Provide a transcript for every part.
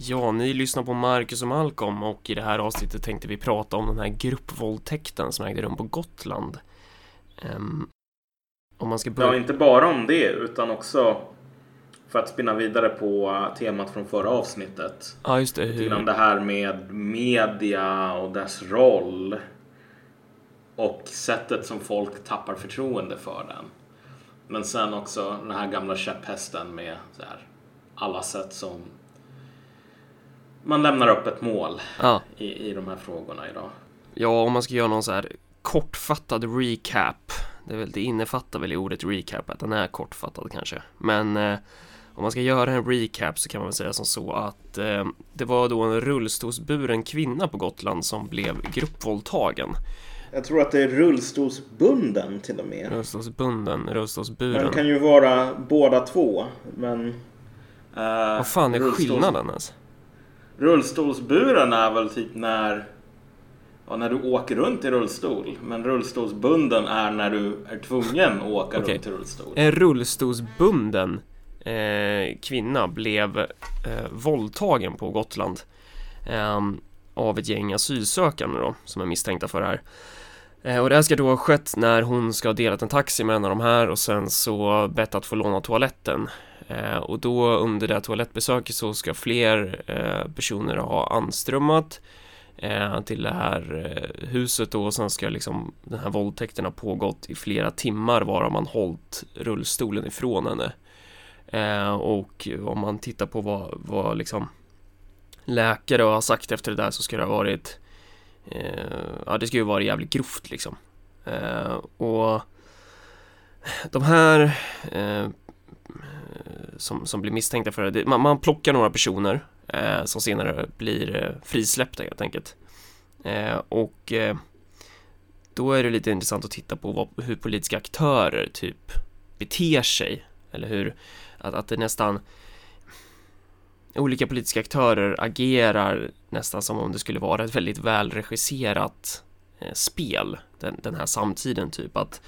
Ja, ni lyssnar på Marcus och Malcolm och i det här avsnittet tänkte vi prata om den här gruppvåldtäkten som ägde rum på Gotland. Um, om man ska börja... Ja, inte bara om det utan också för att spinna vidare på temat från förra avsnittet. Ja, just det. Hur... Det här med media och dess roll. Och sättet som folk tappar förtroende för den. Men sen också den här gamla käpphästen med så här, alla sätt som man lämnar upp ett mål ja. i, i de här frågorna idag. Ja, om man ska göra någon så här kortfattad recap. Det, är väl, det innefattar väl i ordet recap att den är kortfattad kanske. Men eh, om man ska göra en recap så kan man väl säga som så att eh, det var då en rullstolsburen kvinna på Gotland som blev gruppvåldtagen. Jag tror att det är rullstolsbunden till och med. Rullstolsbunden, rullstolsburen. Den kan ju vara båda två, men... Uh, Vad fan är rullstols... skillnaden ens? Rullstolsburen är väl typ när... Ja, när du åker runt i rullstol. Men rullstolsbunden är när du är tvungen att åka okay. runt i rullstol. En rullstolsbunden eh, kvinna blev eh, våldtagen på Gotland. Eh, av ett gäng asylsökande då, som är misstänkta för det här. Eh, och det här ska då ha skett när hon ska ha delat en taxi med en av de här och sen så bett att få låna toaletten. Eh, och då under det här toalettbesöket så ska fler eh, personer ha anströmmat eh, till det här eh, huset då och sen ska liksom den här våldtäkten ha pågått i flera timmar varav man hållit rullstolen ifrån henne. Eh, och om man tittar på vad, vad liksom läkare har sagt efter det där så ska det ha varit Eh, ja, det ska ju vara jävligt grovt liksom. Eh, och de här eh, Eh, som, som blir misstänkta för det, man, man plockar några personer eh, som senare blir eh, frisläppta helt enkelt. Eh, och eh, då är det lite intressant att titta på vad, hur politiska aktörer typ beter sig. Eller hur, att, att det nästan olika politiska aktörer agerar nästan som om det skulle vara ett väldigt välregisserat eh, spel den, den, här samtiden typ att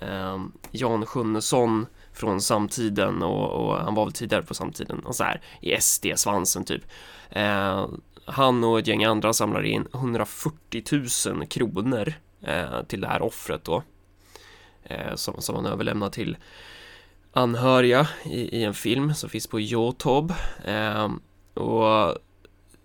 eh, Jan Sjunnesson från samtiden och, och, han var väl tidigare på samtiden och så här i SD-svansen typ eh, han och ett gäng andra samlar in 140 000 kronor eh, till det här offret då eh, som, som han överlämnar till anhöriga i, i en film som finns på Youtube. Eh, och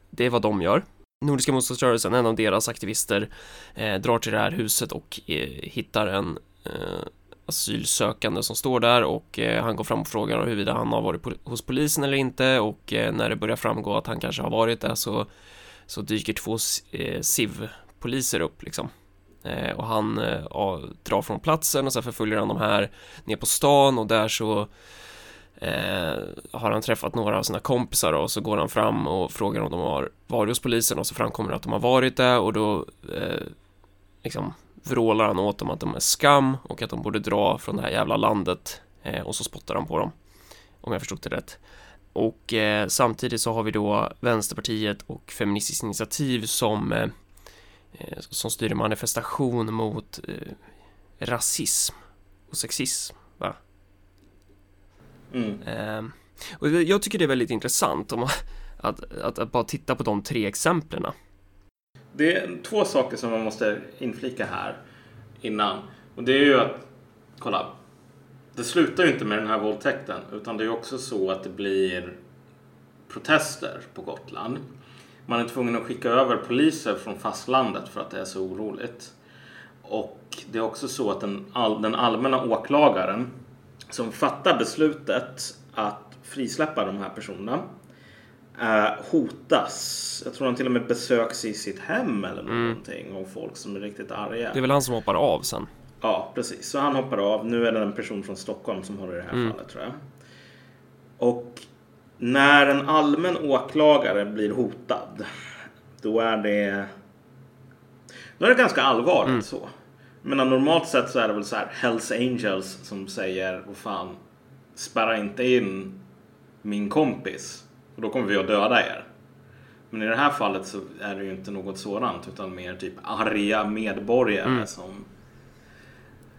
det är vad de gör. Nordiska motståndsrörelsen, en av deras aktivister, eh, drar till det här huset och eh, hittar en eh, asylsökande som står där och eh, han går fram och frågar huruvida han har varit po hos polisen eller inte och eh, när det börjar framgå att han kanske har varit där så, så dyker två eh, SIV-poliser upp liksom. Eh, och han eh, drar från platsen och så förföljer han de här ner på stan och där så eh, har han träffat några av sina kompisar och så går han fram och frågar om de har varit hos polisen och så framkommer det att de har varit där och då eh, liksom vrålar han åt dem att de är skam och att de borde dra från det här jävla landet eh, och så spottar han på dem om jag förstod det rätt. Och eh, samtidigt så har vi då Vänsterpartiet och Feministiskt initiativ som eh, Eh, som styr en manifestation mot eh, rasism och sexism. Va? Mm. Eh, och jag tycker det är väldigt intressant om att, att, att, bara titta på de tre exemplen. Det är två saker som man måste inflika här innan. Och det är ju att, kolla, det slutar ju inte med den här våldtäkten utan det är också så att det blir protester på Gotland man är tvungen att skicka över poliser från fastlandet för att det är så oroligt. Och det är också så att den, all, den allmänna åklagaren som fattar beslutet att frisläppa de här personerna hotas. Jag tror han till och med besöks i sitt hem eller mm. någonting mm. av folk som är riktigt arga. Det är väl han som hoppar av sen? Ja, precis. Så han hoppar av. Nu är det en person från Stockholm som har det i det här mm. fallet tror jag. Och när en allmän åklagare blir hotad, då är det, då är det ganska allvarligt mm. så. Men normalt sett så är det väl så här Hells Angels som säger, vad fan, spärra inte in min kompis. Och då kommer vi att döda er. Men i det här fallet så är det ju inte något sådant utan mer typ arga medborgare mm. som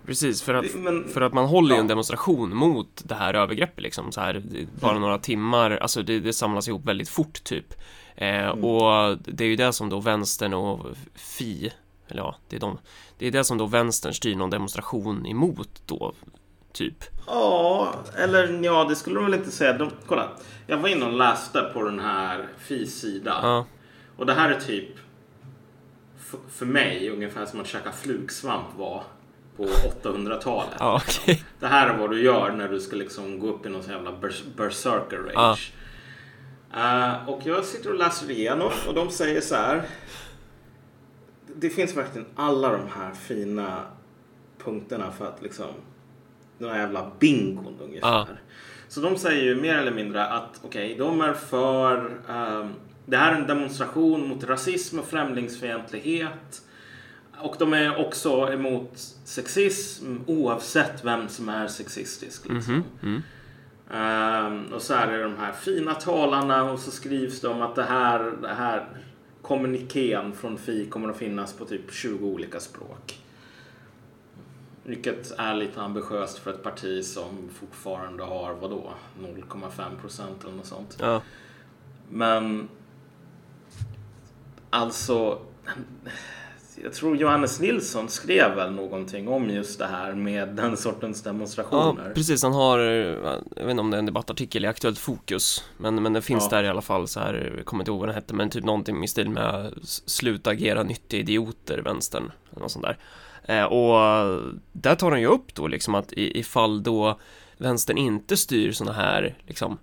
Precis, för att, Men- för att man håller ju ja. en demonstration mot det här övergreppet liksom. Så här, bara Mm. några timmar, alltså det, det samlas ihop väldigt fort typ. Eh, Mm. Och det är ju det som då vänstern och Fi, eller ja, det är de, det är det som då vänstern styr någon demonstration emot då, typ. Ja, eller ja, det skulle de väl inte säga. De, kolla, jag var inne och läste på den här FIs sida. Ja, Och det här är typ för mig ungefär som att käka flugsvamp var på 800-talet. ja okej. Det här är vad du gör när du ska liksom gå upp i någon sån jävla bers- berserker rage. Eh, och jag sitter och läser igenom och de säger så här. Det finns verkligen alla de här fina punkterna för att liksom den här jävla bingon ungefär. Ja. Så de säger ju mer eller mindre att okej, de är för ehm, det här är en demonstration mot rasism och främlingsfientlighet. Och de är också emot sexism oavsett vem som är sexistisk. Liksom. Mhm, mm. Ehm, och så är det de här fina talarna och så skrivs det om att det här, det här kommunikén från FI kommer att finnas på typ 20 olika språk. Vilket är lite ambitiöst för ett parti som fortfarande har vadå 0,5 procent eller något sånt. Ja, Men alltså jag tror Johannes Nilsson skrev väl någonting om just det här med den sortens ja, demonstrationer. precis. Han har, jag vet inte om det är en debattartikel i Aktuellt Fokus, men, men det finns Ja. där i alla fall så här, jag kommer inte ihåg vad den hette, men typ någonting i stil med sluta agera nyttiga idioter, vänstern, eller något sånt där. Eh, och där tar han ju upp då liksom att ifall då vänstern inte styr såna här, liksom,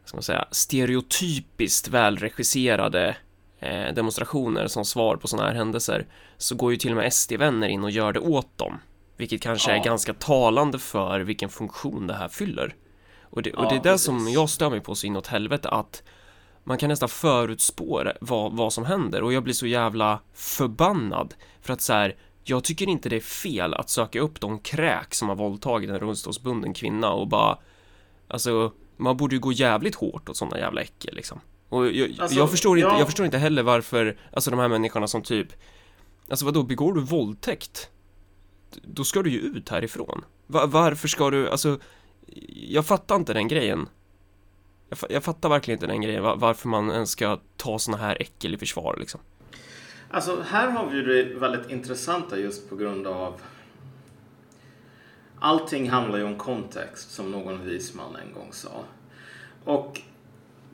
vad ska man säga, stereotypiskt välregisserade eh, demonstrationer som svar på sådana här händelser så går ju till och med SD-vänner in och gör det åt dem. Vilket kanske Ja. är ganska talande för vilken funktion det här fyller. Och det, och Ja, det är det som precis. jag stör mig på så inåt helvete att man kan nästan förutspå vad, vad som händer och jag blir så jävla förbannad för att så här, jag tycker inte det är fel att söka upp de kräk som har våldtagit en rullstolsbunden kvinna och bara alltså man borde ju gå jävligt hårt åt sådana jävla äckel liksom. Och jag, Alltså, jag, förstår inte, ja. jag förstår inte heller varför, alltså de här människorna som typ Alltså vadå, begår du våldtäkt? Då ska du ju ut härifrån. Va- varför ska du, alltså Jag fattar inte den grejen. Jag, jag fattar verkligen inte den grejen, va- varför man ens ska ta såna här äckel i försvar liksom. Alltså här har vi ju det väldigt intressanta just på grund av Allting handlar ju om kontext som någon vis man en gång sa. Och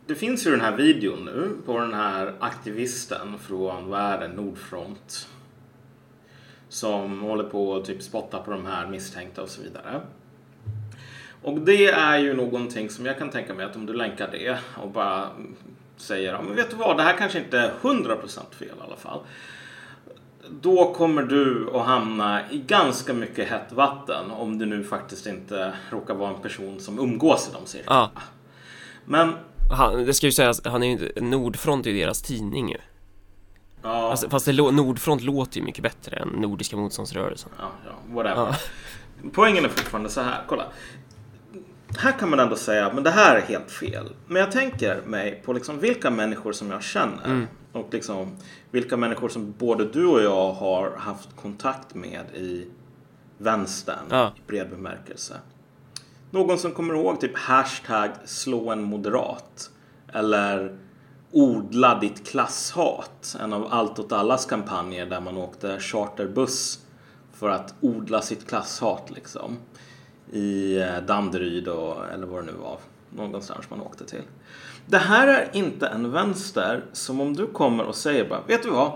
det finns ju den här videon nu på den här aktivisten från, vad är det, Nordfront. Som håller på att typ spotta på de här misstänkta och så vidare. Och det är ju någonting som jag kan tänka mig att om du länkar det och bara säger ja, men vet du vad, det här kanske inte är 100% fel i alla fall. Då kommer du att hamna i ganska mycket hett vatten om du nu faktiskt inte råkar vara en person som umgås i de cirklarna. Ja, Men han, det ska ju sägas, han är ju Nordfront är ju deras tidning ju. ja, Alltså, fast det, Nordfront låter ju mycket bättre än Nordiska motståndsrörelsen. ja, ja whatever. Ja. Poängen är fortfarande så här, kolla. Här kan man ändå säga, men det här är helt fel. Men jag tänker mig på liksom vilka människor som jag känner. Mm. Och liksom vilka människor som både du och jag har haft kontakt med i vänstern Ja. i bred bemärkelse. Någon som kommer ihåg typ hashtag slå en moderat. Eller odla ditt klasshat. En av allt åt allas kampanjer där man åkte charterbuss för att odla sitt klasshat liksom. I eh, Danderyd och, eller vad det nu var. Någonstans man åkte till. Det här är inte en vänster som om du kommer och säger bara, vet du vad?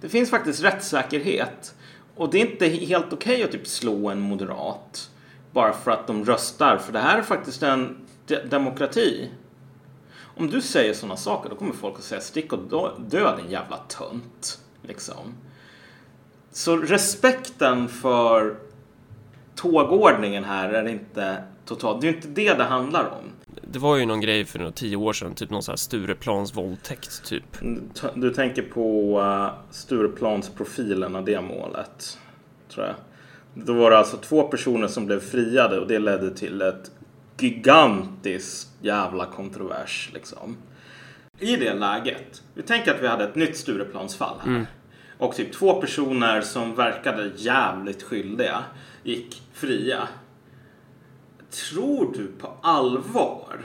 Det finns faktiskt rättssäkerhet. Och det är inte helt okej att typ slå en moderat. Bara för att de röstar. För det här är faktiskt en de- demokrati. Om du säger sådana saker då kommer folk att säga stick och dö din jävla tönt. Liksom. Så respekten för tågordningen här är inte totalt. Det är ju inte det det handlar om. Det var ju någon grej för några tio år sedan, typ någon sån här Stureplans våldtäkt typ. T- Du tänker på uh, Stureplansprofilen av det målet. Tror jag. Då var det alltså två personer som blev friade och det ledde till ett gigantiskt jävla kontrovers liksom. I det läget, vi tänker att vi hade ett nytt Stureplansfall här. och typ två personer som verkade jävligt skyldiga gick fria. Tror du på allvar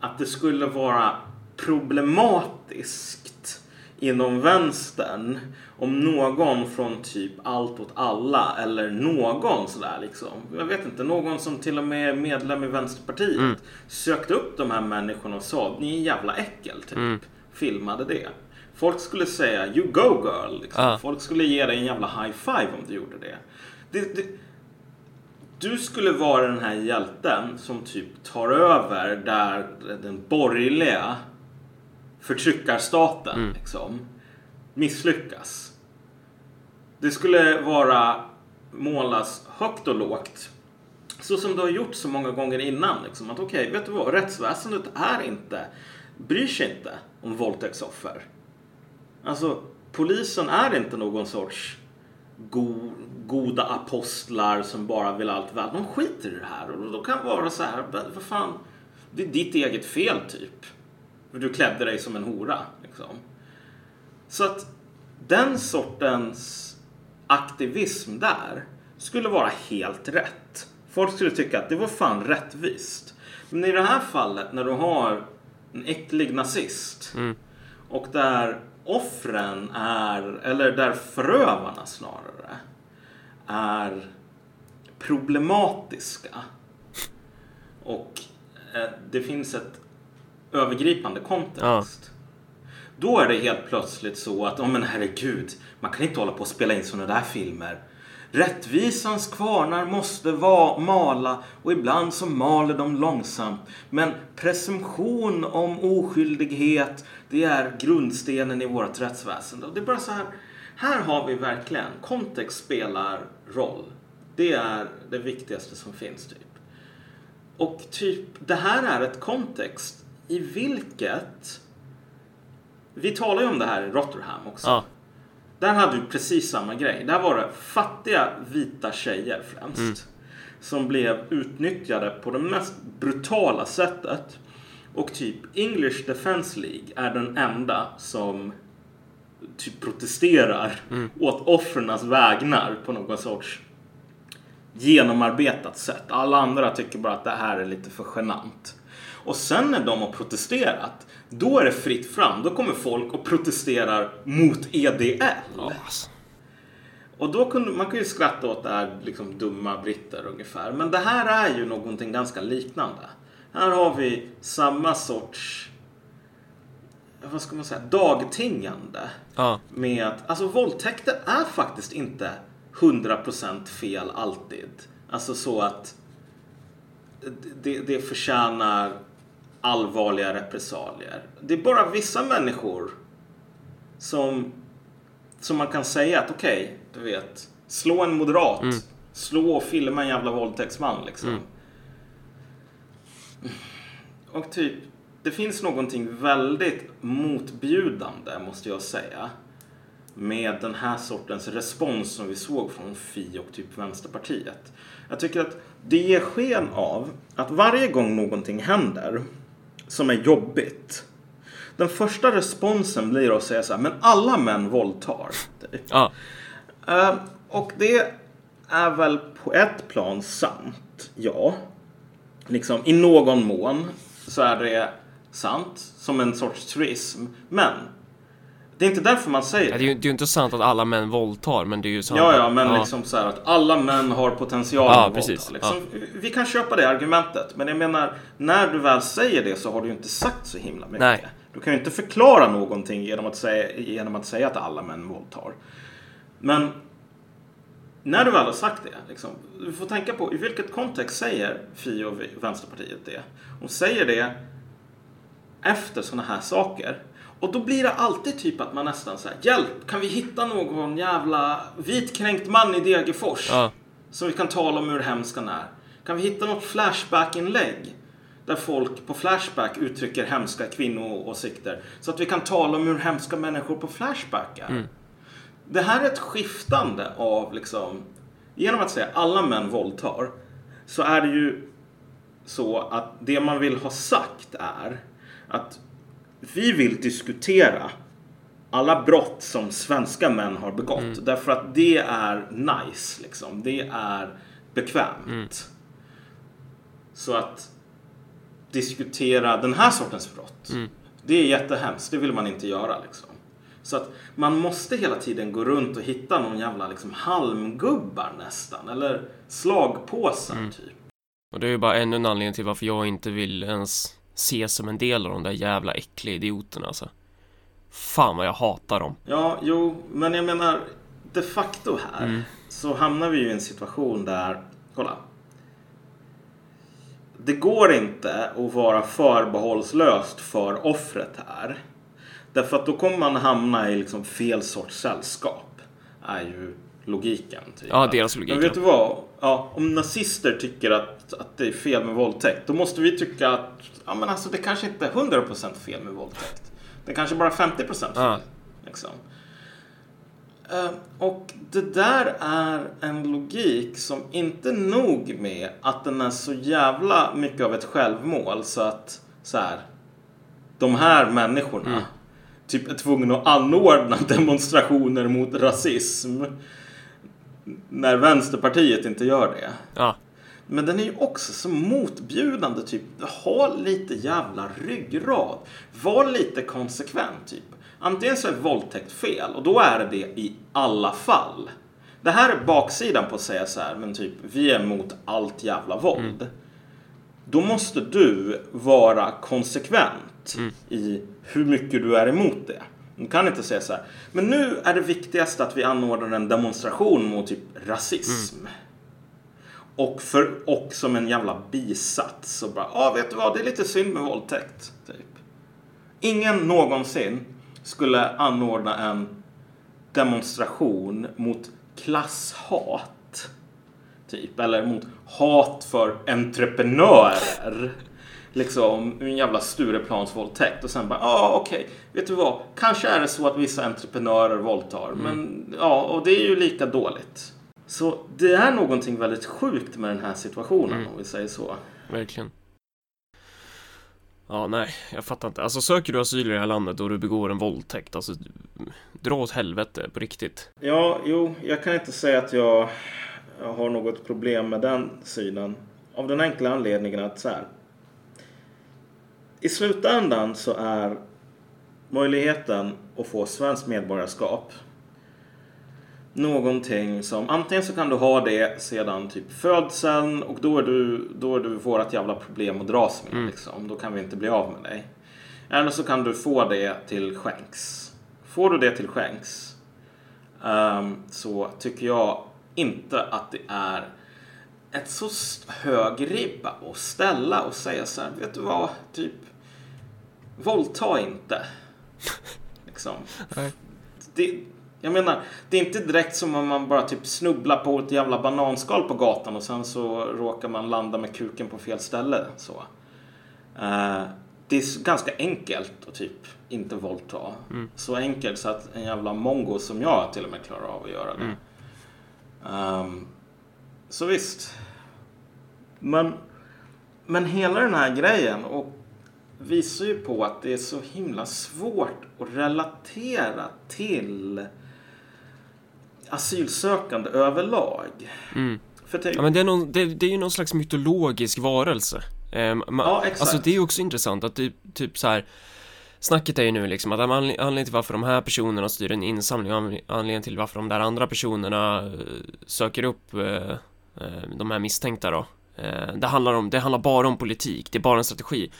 att det skulle vara problematiskt inom vänstern om någon från typ Allt åt alla eller någon sådär liksom. Jag vet inte, någon som till och med är medlem i Vänsterpartiet Mm. sökte upp de här människorna och sa ni är jävla äckel typ. Mm. Filmade det. Folk skulle säga you go girl. Liksom. Ja. Folk skulle ge dig en jävla high five om du gjorde det. det, det du skulle vara den här hjälten som typ tar över där den borgerliga förtryckarstaten Mm. liksom, misslyckas. Det skulle vara målas högt och lågt. Så som du har gjort så många gånger innan. Liksom, att okej, vet du vad? Rättsväsendet är inte, bryr sig inte om våldtäktsoffer. Alltså, polisen är inte någon sorts go, goda apostlar som bara vill allt väl. De skiter i det här och då kan vara så här, "Men vad fan, det är ditt eget fel typ. För du klädde dig som en hora. Liksom. Så att den sortens aktivism där skulle vara helt rätt. Folk skulle tycka att det var fan rättvist. Men i det här fallet när du har en äcklig nazist Mm. och där offren är, eller där förövarna snarare, är problematiska. Och eh, det finns ett övergripande kontext. Då är det helt plötsligt så att, oh, men herregud, man kan inte hålla på och spela in sådana där filmer. Rättvisans kvarnar måste va- mala och ibland så maler de långsamt. Men presumtion om oskyldighet, det är grundstenen i vårt rättsväsende. Och det är bara så här, här har vi verkligen, kontext spelar roll. Det är det viktigaste som finns typ. Och typ, det här är ett kontext i vilket vi talar ju om det här i Rotherham också. Ja. Där hade du precis samma grej. Där var det fattiga vita tjejer främst. Mm. Som blev utnyttjade på det mest brutala sättet. Och typ English Defence League är den enda som typ protesterar Mm. åt offrens vägnar på någon sorts genomarbetat sätt. Alla andra tycker bara att det här är lite för genant. Och sen när de har protesterat, då är det fritt fram. Då kommer folk och protesterar mot EDL. Ja, alltså. Och då kunde man kan ju skratta åt det här liksom dumma britter ungefär. Men det här är ju någonting ganska liknande. Här har vi samma sorts, vad ska man säga, dagtingande. Ja. Med att, alltså våldtäkter är faktiskt inte 100% fel alltid. Alltså så att det, det förtjänar allvarliga repressalier. Det är bara vissa människor som, som man kan säga att okej, du vet, slå en moderat, Mm. slå och filma en jävla våldtäktsman liksom. Mm. Och typ, det finns någonting väldigt motbjudande, måste jag säga, med den här sortens respons som vi såg från Fi och typ Vänsterpartiet. Jag tycker att det ger sken av att varje gång någonting händer som är jobbigt, den första responsen blir att säga så här, men alla män våldtar. Ja. Eh, och det är väl på ett plan sant, ja. Liksom i någon mån så är det sant som en sorts truism. Men det är inte därför man säger det. Det är ju det är ju inte sant att alla män våldtar, men det är ju sant Ja, ja, men liksom så här att alla män har potential Ja, att precis. våldta. Liksom. Vi kan köpa det argumentet, men jag menar, när du väl säger det så har du ju inte sagt så himla mycket. Nej. Du kan ju inte förklara någonting genom att säga, genom att, säga att alla män våldtar. Men när du väl har sagt det, liksom, du får tänka på i vilket kontext säger Fi och Vänsterpartiet det? De säger det efter sådana här saker. Och då blir det alltid typ att man nästan säger Hjälp, kan vi hitta någon jävla vitkränkt man i Degerfors? Ja. Som vi kan tala om hur hemskt han är. Kan vi hitta något Flashback-inlägg? Där folk på Flashback uttrycker hemska kvinnoåsikter. Så att vi kan tala om hur hemska människor på Flashback är. Det här är ett skiftande av liksom... Genom att säga alla män våldtar. Så är det ju så att det man vill ha sagt är att vi vill diskutera alla brott som svenska män har begått. Därför att det är nice, liksom. Det är bekvämt. Så att diskutera den här sortens brott, det är jättehemskt. Det vill man inte göra, liksom. Så att man måste hela tiden gå runt och hitta någon jävla liksom, halmgubbar nästan. Eller slagpåsar, typ. Och det är ju bara ännu en anledning till varför jag inte vill ens se som en del av de där jävla äckliga idioterna alltså. Fan vad jag hatar dem. Ja, jo, men jag menar de facto här så hamnar vi ju i en situation där, kolla. Det går inte att vara förbehållslöst för offret här. Därför att då kommer man hamna i liksom fel sorts sällskap. Är ju logiken. Typ. Ja, deras logik, Men vet du vad? Ja, om nazister tycker att, att det är fel med våldtäkt. Då måste vi tycka att ja, men alltså, det kanske inte är 100% fel med våldtäkt. Det är kanske bara 50% fel. Ja. Liksom. Eh, Och det där är en logik som inte nog med att den är så jävla mycket av ett självmål så att så här. De här människorna typ är tvungna att anordna demonstrationer mot rasism. När Vänsterpartiet inte gör det. Ja, Men den är ju också så motbjudande. Typ, ha lite jävla ryggrad. Var lite konsekvent. Typ. Antingen så är våldtäkt fel och då är det i alla fall. Det här är baksidan på att säga så här, men typ vi är emot allt jävla våld. Då måste du vara konsekvent i hur mycket du är emot det. Du kan inte säga så här, men nu är det viktigaste att vi anordnar en demonstration mot typ rasism. Och, för, och som en jävla bisats så bara, ja ah, vet du vad, det är lite synd med våldtäkt. Typ. Ingen någonsin skulle anordna en demonstration mot klasshat. Typ, eller mot hat för entreprenörer. Liksom en jävla Stureplansvåldtäkt och sen bara, ja ah, okej, vet du vad, kanske är det så att vissa entreprenörer våldtar, men ja, och det är ju lika dåligt. Så det är någonting väldigt sjukt med den här situationen om vi säger så. verkligen. Ja, nej, jag fattar inte. Alltså söker du asyl i det här landet och du begår en våldtäkt, alltså dra åt helvete på riktigt. Ja, jo, jag kan inte säga att jag, jag har något problem med den synen. Av den enkla anledningen att så här. I slutändan så är möjligheten att få svenskt medborgarskap någonting som antingen så kan du ha det sedan typ födseln och då är du, då är du vårat jävla problem att dras med liksom. Då kan vi inte bli av med dig. Eller så kan du få det till skänks. Får du det till skänks ehm, så tycker jag inte att det är ett så hög ribba att ställa och säga så här, vet du vad, typ våldta inte. liksom. Det, jag menar, det är inte direkt som om man bara typ snubblar på ett jävla bananskal på gatan och sen så råkar man landa med kuken på fel ställe. Så. Eh, det är ganska enkelt att typ inte våldta. Så enkelt så att en jävla mongo som jag till och med klarar av att göra det. Ehm, så visst. Men, men hela den här grejen och visar ju på att det är så himla svårt att relatera till asylsökande överlag. Typ, Ja men det är, någon, det, det är ju någon slags mytologisk varelse. Ehm, man, Ja, exakt. Alltså det är ju också intressant att typ, typ så här. Snacket är ju nu liksom att anled- anledningen till varför de här personerna styr en insamling anledningen till varför de där andra personerna eh, söker upp eh, eh, de här misstänkta då. Eh, det handlar om, det handlar bara om politik, det är bara en strategi.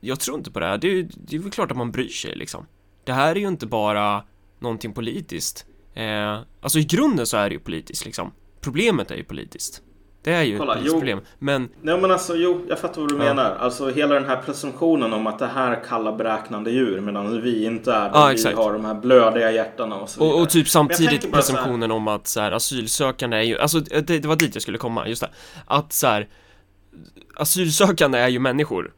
Jag tror inte på det här, det är, det är väl klart att man bryr sig liksom. Det här är ju inte bara någonting politiskt. Eh, alltså i grunden så är det ju politiskt liksom. Problemet är ju politiskt. Det är ju Kolla, ett politiskt jo. problem. Men Nej men alltså jo, jag fattar vad du Ja. menar. Alltså hela den här presumtionen om att det här är kalla beräknande djur medan vi inte är det. Ja, vi exakt. har de här blödiga hjärtarna och så vidare. Och, och typ samtidigt så här- presumtionen om att så här, asylsökande är ju, alltså det, det var dit jag skulle komma, just det. Att så här, asylsökande är ju människor.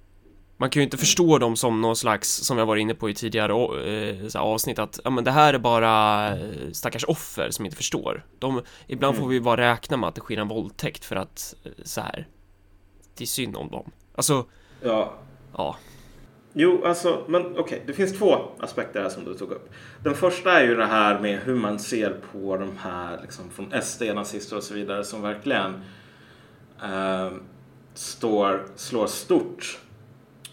Man kan ju inte förstå dem som någon slags, som jag var inne på i tidigare eh, avsnitt, att ja, men det här är bara eh, stackars offer som inte förstår. De, ibland Mm. får vi bara räkna med att det sker en våldtäkt för att, eh, så här, det är synd om dem. Alltså, Ja. ja. Jo, alltså, men okej, okay. det finns två aspekter här som du tog upp. Den första är ju det här med hur man ser på de här liksom, från SD, nazister och så vidare som verkligen eh, står, slår stort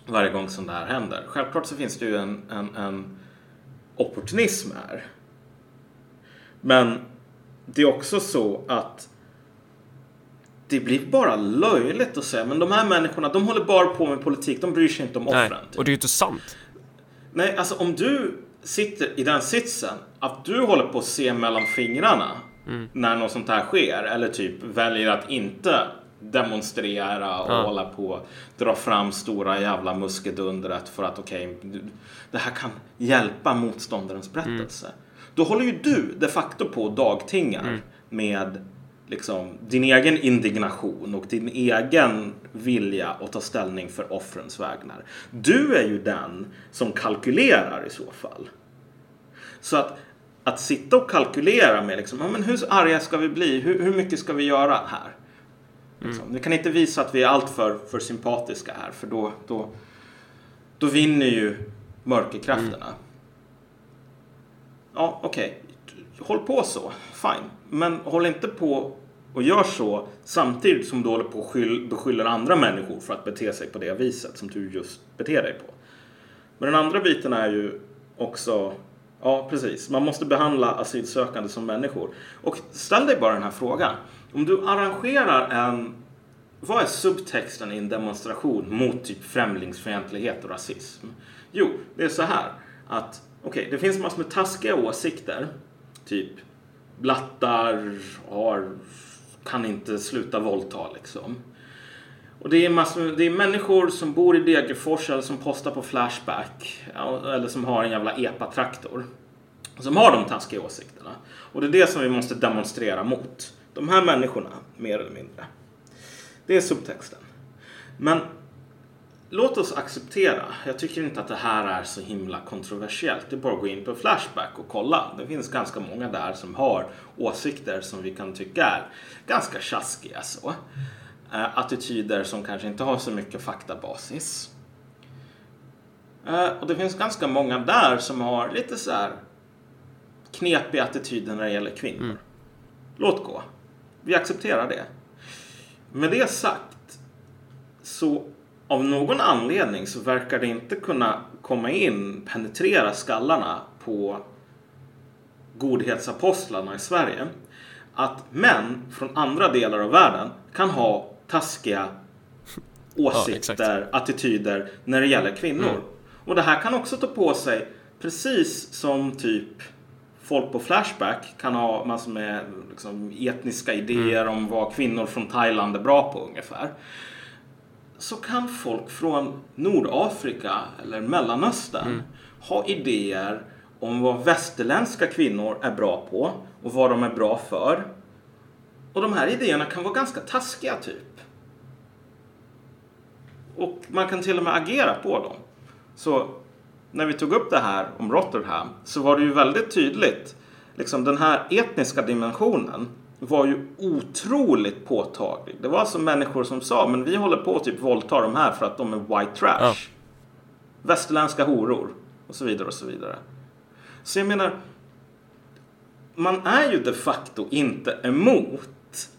varje gång som det här händer. Självklart så finns det ju en, en, en opportunism här. Men det är också så att det blir bara löjligt att säga men de här människorna de håller bara på med politik, de bryr sig inte om offren. Nej, och det är ju inte sant. Nej, alltså om du sitter i den sitsen att du håller på att se mellan fingrarna mm. när något sånt här sker eller typ väljer att inte demonstrera och ja. hålla på dra fram stora jävla muskedundret för att okej, okay, det här kan hjälpa motståndarens berättelse. Mm. Då håller ju du de facto på dagtingar mm. med liksom, din egen indignation och din egen vilja att ta ställning för offrens vägnar. Du är ju den som kalkylerar i så fall. Så att, att sitta och kalkylera med liksom, ja, men hur arga ska vi bli? Hur, hur mycket ska vi göra här? Liksom. Mm. Vi kan inte visa att vi är alltför för sympatiska här för då, då, då vinner ju mörkerkrafterna. Mm. Ja, okej. Okay. Håll på så. Fine. Men håll inte på och gör så samtidigt som du håller på och beskyller andra människor för att bete sig på det viset som du just beter dig på. Men den andra biten är ju också, ja precis, man måste behandla asylsökande som människor. Och ställ dig bara den här frågan. Om du arrangerar en, vad är subtexten i en demonstration mot typ främlingsfientlighet och rasism? Jo, det är så här att okej, okay, det finns massor med taskiga åsikter. Typ blattar har, kan inte sluta våldta liksom. Och det är, massor, det är människor som bor i Degerfors eller som postar på Flashback. Eller som har en jävla EPA-traktor. Som har de taskiga åsikterna. Och det är det som vi måste demonstrera mot. De här människorna, mer eller mindre. Det är subtexten. Men låt oss acceptera. Jag tycker inte att det här är så himla kontroversiellt. Det är bara att gå in på Flashback och kolla. Det finns ganska många där som har åsikter som vi kan tycka är ganska tjaskiga så. Uh, attityder som kanske inte har så mycket faktabasis. Uh, och det finns ganska många där som har lite så här knepiga attityder när det gäller kvinnor. Mm. Låt gå. Vi accepterar det. Med det sagt så av någon anledning så verkar det inte kunna komma in, penetrera skallarna på godhetsapostlarna i Sverige. Att män från andra delar av världen kan ha taskiga åsikter, ja, attityder när det gäller kvinnor. Mm. Och det här kan också ta på sig precis som typ folk på Flashback kan ha massor med liksom, etniska idéer mm. om vad kvinnor från Thailand är bra på ungefär så kan folk från Nordafrika eller Mellanöstern mm. ha idéer om vad västerländska kvinnor är bra på och vad de är bra för. Och de här idéerna kan vara ganska taskiga typ. Och man kan till och med agera på dem. Så när vi tog upp det här om Rotterdam så var det ju väldigt tydligt. Liksom den här etniska dimensionen var ju otroligt påtaglig. Det var alltså människor som sa men vi håller på att typ våldta de här för att de är white trash. Ja. Västerländska horor och så vidare och så vidare. Så jag menar, man är ju de facto inte emot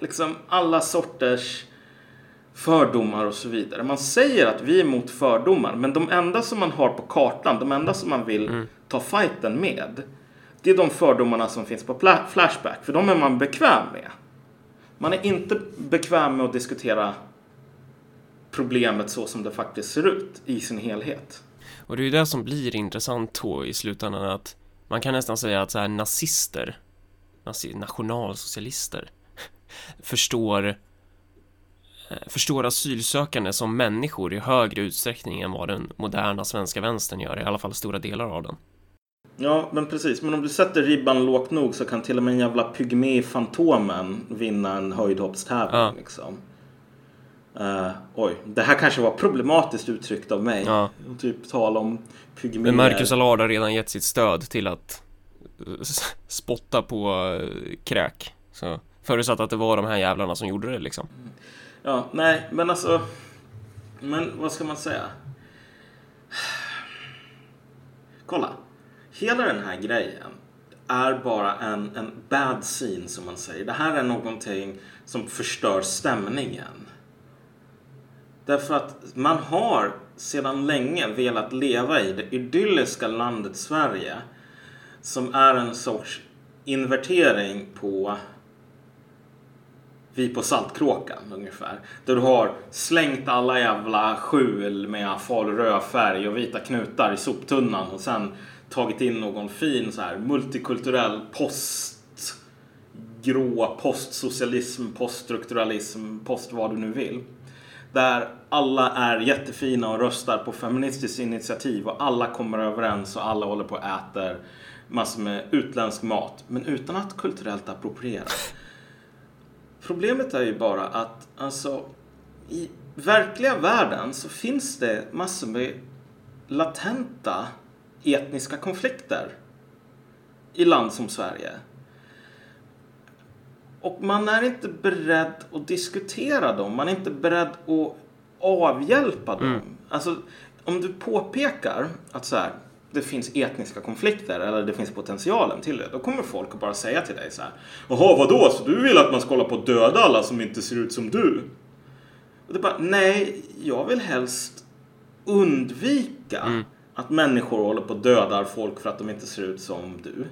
liksom alla sorters fördomar och så vidare. Man säger att vi är emot fördomar men de enda som man har på kartan, de enda som man vill mm. ta fighten med det är de fördomarna som finns på Flashback, för de är man bekväm med. Man är inte bekväm med att diskutera problemet så som det faktiskt ser ut i sin helhet. Och det är ju det som blir intressant då i slutändan att man kan nästan säga att så här nazister, nationalsocialister, förstår förstår asylsökande som människor i högre utsträckning än vad den moderna svenska vänstern gör, i alla fall stora delar av den. Ja, men precis. Men om du sätter ribban lågt nog så kan till och med en jävla pygmé Fantomen vinna en höjdhoppstävling. Ja. Liksom. Uh, oj, det här kanske var problematiskt uttryckt av mig. Ja. Typ tala om pygméer. Men Marcus Allard har redan gett sitt stöd till att eh, spotta på kräk. Så förutsatt att det var de här jävlarna som gjorde det liksom. Ja, nej, men alltså. Men vad ska man säga? kolla. Hela den här grejen är bara en, en bad scene som man säger. Det här är någonting som förstör stämningen. Därför att man har sedan länge velat leva i det idylliska landet Sverige som är en sorts invertering på vi på Saltkråkan ungefär. Där du har slängt alla jävla skjul med falurödfärg och vita knutar i soptunnan och sen tagit in någon fin så här multikulturell post grå postsocialism, poststrukturalism, post vad du nu vill. Där alla är jättefina och röstar på Feministiskt initiativ och alla kommer överens och alla håller på och äter massor med utländsk mat. Men utan att kulturellt appropriera. Problemet är ju bara att alltså i verkliga världen så finns det massor med latenta etniska konflikter i land som Sverige. Och man är inte beredd att diskutera dem. Man är inte beredd att avhjälpa dem. Mm. Alltså, om du påpekar att så här, det finns etniska konflikter eller det finns potentialen till det. Då kommer folk att bara säga till dig så här. Jaha, vadå? Så du vill att man ska hålla på att döda alla som inte ser ut som du? Och det är bara, nej, jag vill helst undvika mm. att människor håller på att döda folk för att de inte ser ut som du.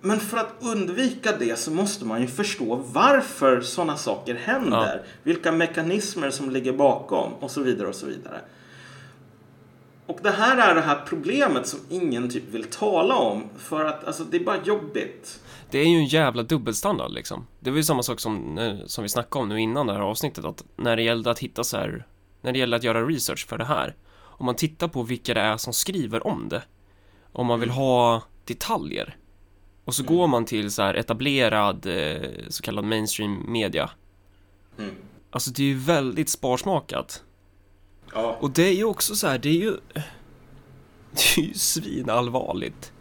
Men för att undvika det så måste man ju förstå varför sådana saker händer. Ja. Vilka mekanismer som ligger bakom och så vidare och så vidare. Och det här är det här problemet som ingen typ vill tala om för att alltså, det är bara jobbigt. Det är ju en jävla dubbelstandard liksom. Det var ju samma sak som, som vi snackade om nu innan det här avsnittet att när det gällde att hitta så här, när det gällde att göra research för det här. Om man tittar på vilka det är som skriver om det. Om man vill ha detaljer. Och så mm. går man till så här etablerad eh, så kallad mainstream media. Mm. Alltså det är ju väldigt sparsmakat. Ja. Och det är ju också så här, det är ju... Det är ju svinallvarligt.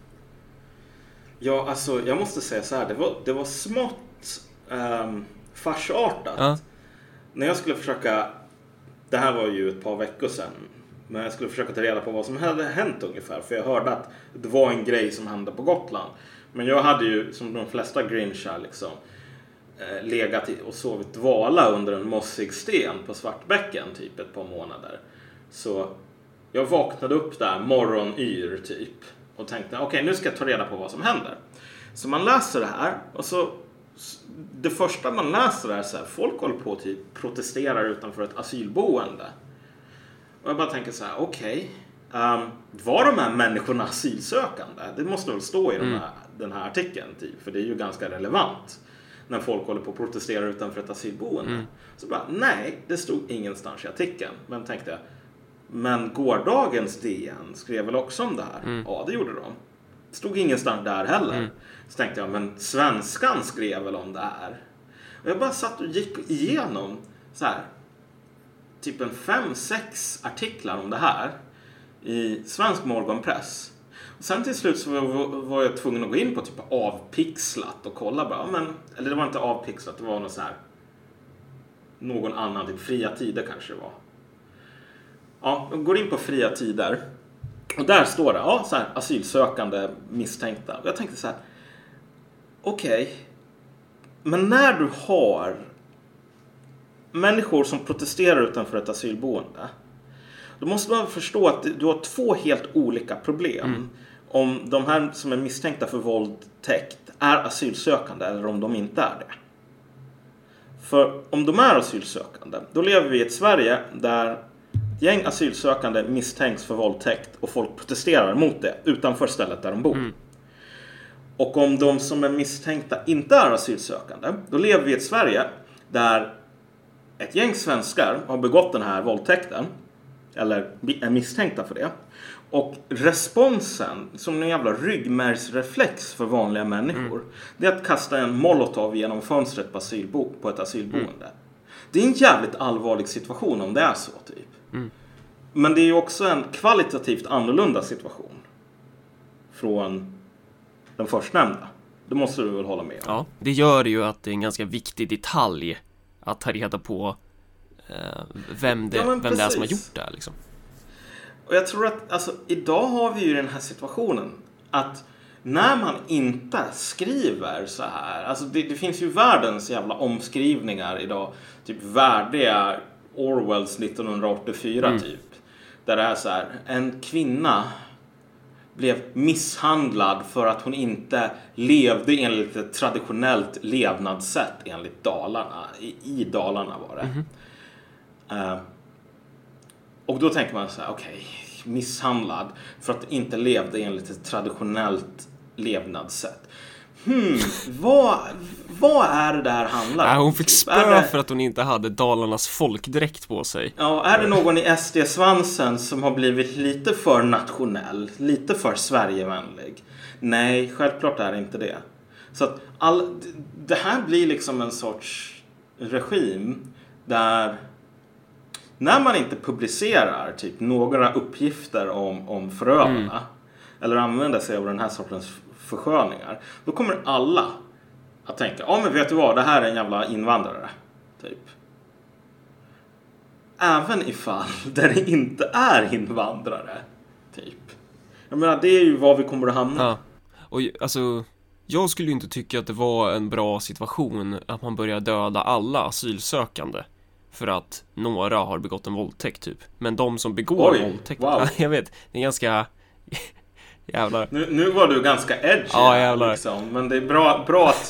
Ja, alltså jag måste säga så här, det var, det var smått um, farsartat. Ja. När jag skulle försöka, det här var ju ett par veckor sedan, men jag skulle försöka ta reda på vad som hade hänt ungefär. För jag hörde att det var en grej som hände på Gotland. Men jag hade ju som de flesta grinchar liksom eh, legat och sovit dvala under en mossig sten på Svartbäcken typ ett par månader. Så jag vaknade upp där morgonyr typ och tänkte okej okay, nu ska jag ta reda på vad som händer. Så man läser det här och så det första man läser är så här, folk håller på och typ protesterar utanför ett asylboende. Och jag bara tänker så här, okej. Okay, um, ehm, var de här människorna asylsökande? Det måste väl stå i mm. de här, den här artikeln, typ, för det är ju ganska relevant när folk håller på och protesterar utanför ett asylboende. Mm. Så bara, nej, det stod ingenstans i artikeln. Men tänkte jag, men gårdagens DN skrev väl också om det här? Mm. Ja, det gjorde de. Det stod ingenstans där heller. Mm. Så tänkte jag, men svenskan skrev väl om det här? Och jag bara satt och gick igenom så här, typ en fem, sex artiklar om det här i svensk morgonpress. Sen till slut så var jag tvungen att gå in på typ avpixlat och kolla bara. Men, eller det var inte avpixlat, det var något så här. Någon annan, typ fria tider kanske det var. Ja, jag går in på fria tider. Och där står det, ja, så här, asylsökande misstänkta. Och jag tänkte så här. Okej. Okay, men när du har människor som protesterar utanför ett asylboende. Då måste man förstå att du har två helt olika problem. Mm. Om de här som är misstänkta för våldtäkt är asylsökande eller om de inte är det. För om de är asylsökande, då lever vi i ett Sverige där gäng asylsökande misstänks för våldtäkt och folk protesterar mot det utanför stället där de bor. Mm. Och om de som är misstänkta inte är asylsökande, då lever vi i ett Sverige där ett gäng svenskar har begått den här våldtäkten, eller är misstänkta för det. Och responsen, som en jävla ryggmärgsreflex för vanliga människor, mm. det är att kasta en molotov genom fönstret på, asylbo på ett asylboende. Mm. Det är en jävligt allvarlig situation om det är så, typ. Mm. Men det är ju också en kvalitativt annorlunda situation från den förstnämnda. Det måste du väl hålla med om? Ja, det gör ju att det är en ganska viktig detalj att ta reda på eh, vem, det, ja, vem det är som har gjort det här liksom. Och jag tror att alltså, idag har vi ju den här situationen att när man inte skriver så här, alltså det, det finns ju världens jävla omskrivningar idag, typ värdiga Orwells 1984 Mm. typ. Där det är så här, en kvinna blev misshandlad för att hon inte levde enligt ett traditionellt levnadssätt enligt Dalarna. I, i Dalarna var det. Eh, och då tänker man så här, okej, misshandlad för att inte levde enligt ett traditionellt levnadssätt. Hmm, vad, vad är det där handlar om? hon fick Är spö det- för att hon inte hade Dalarnas folkdräkt på sig. Ja, är det någon i SD-svansen som har blivit lite för nationell, lite för Sverigevänlig? Nej, självklart är det inte det. Så att all, det här blir liksom en sorts regim där när man inte publicerar typ några uppgifter om, om förövarna eller använder sig av den här sortens försköningar, då kommer alla att tänka, ja men vet du vad, det här är en jävla invandrare. Typ. Även ifall det inte är invandrare. Typ. Jag menar, det är ju var vi kommer att hamna. Ja. Och alltså, jag skulle ju inte tycka att det var en bra situation att man börjar döda alla asylsökande. För att några har begått en våldtäkt typ. Men de som begår Oj, våldtäkt, wow. ja, jag vet, det är ganska jävlar. Nu, nu var du ganska edgy. Ja, jävlar. Liksom. Men det är bra, bra att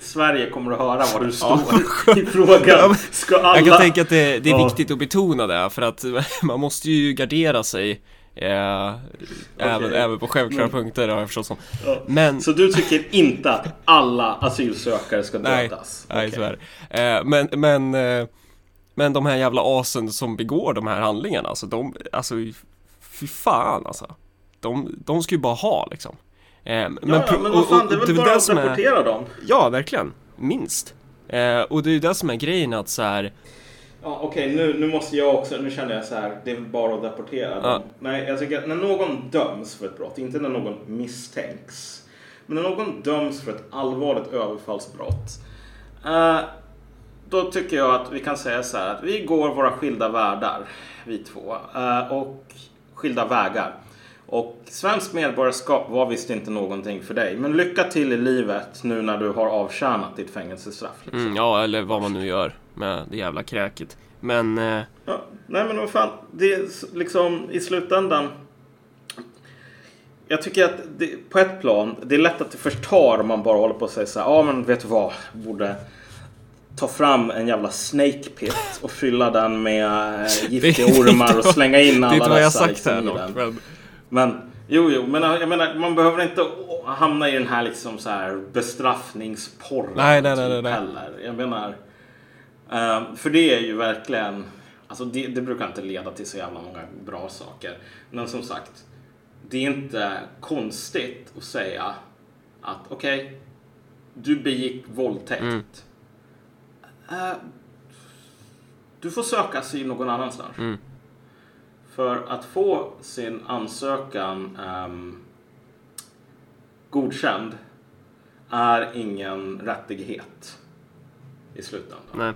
Sverige kommer att höra var du står Ja. i frågan. Ska alla... Jag kan tänka att det, det är Ja. viktigt att betona det, för att man måste ju gardera sig eh, även, även på självklara Men- punkter har jag förstått som. Ja. Men, Så du tycker inte att alla asylsökare ska nej, dödas? nej så är det. Eh, men, men, eh, men de här jävla asen som begår de här handlingarna, alltså de, alltså fy fan alltså. De, de ska ju bara ha liksom. Eh, men, Ja, ja, pro- men vad fan, det är väl och bara det att som är- rapportera dem. Ja, verkligen. Minst. Eh, och det är ju det som är grejen att så här, Ja, Okej, nu, nu måste jag också, nu känner jag så här, det är väl bara att deportera Ja. dem. Nej, jag tycker att när någon döms för ett brott, inte när någon misstänks, men när någon döms för ett allvarligt överfallsbrott, eh, då tycker jag att vi kan säga så här att vi går våra skilda världar, vi två, eh, och skilda vägar. Och svenskt medborgarskap var visst inte någonting för dig, men lycka till i livet nu när du har avtjänat ditt fängelsestraff. Liksom. mm, ja eller vad man nu gör med det jävla kräket. Men, eh, Ja, nej men vad fan, det är liksom i slutändan. Jag tycker att det, på ett plan, det är lätt att det förtar om man bara håller på och säger så här, ja men vet du vad, borde ta fram en jävla snake pit och fylla den med eh, giftiga ormar och slänga in det är alla inte vad jag dessa sagt liksom här i dock. den. Men, Men jo, jo, men jag menar, man behöver inte hamna i den här liksom så här bestraffningsporren Nej, nej, nej, typ nej, nej. heller. Jag menar, eh, för det är ju verkligen, alltså det, det brukar inte leda till så jävla många bra saker. Men som sagt, det är inte konstigt att säga att okej, du begick våldtäkt. Mm. Eh, du får söka asyl någon annanstans. Mm. För att få sin ansökan ehm, godkänd är ingen rättighet i slutändan. nej.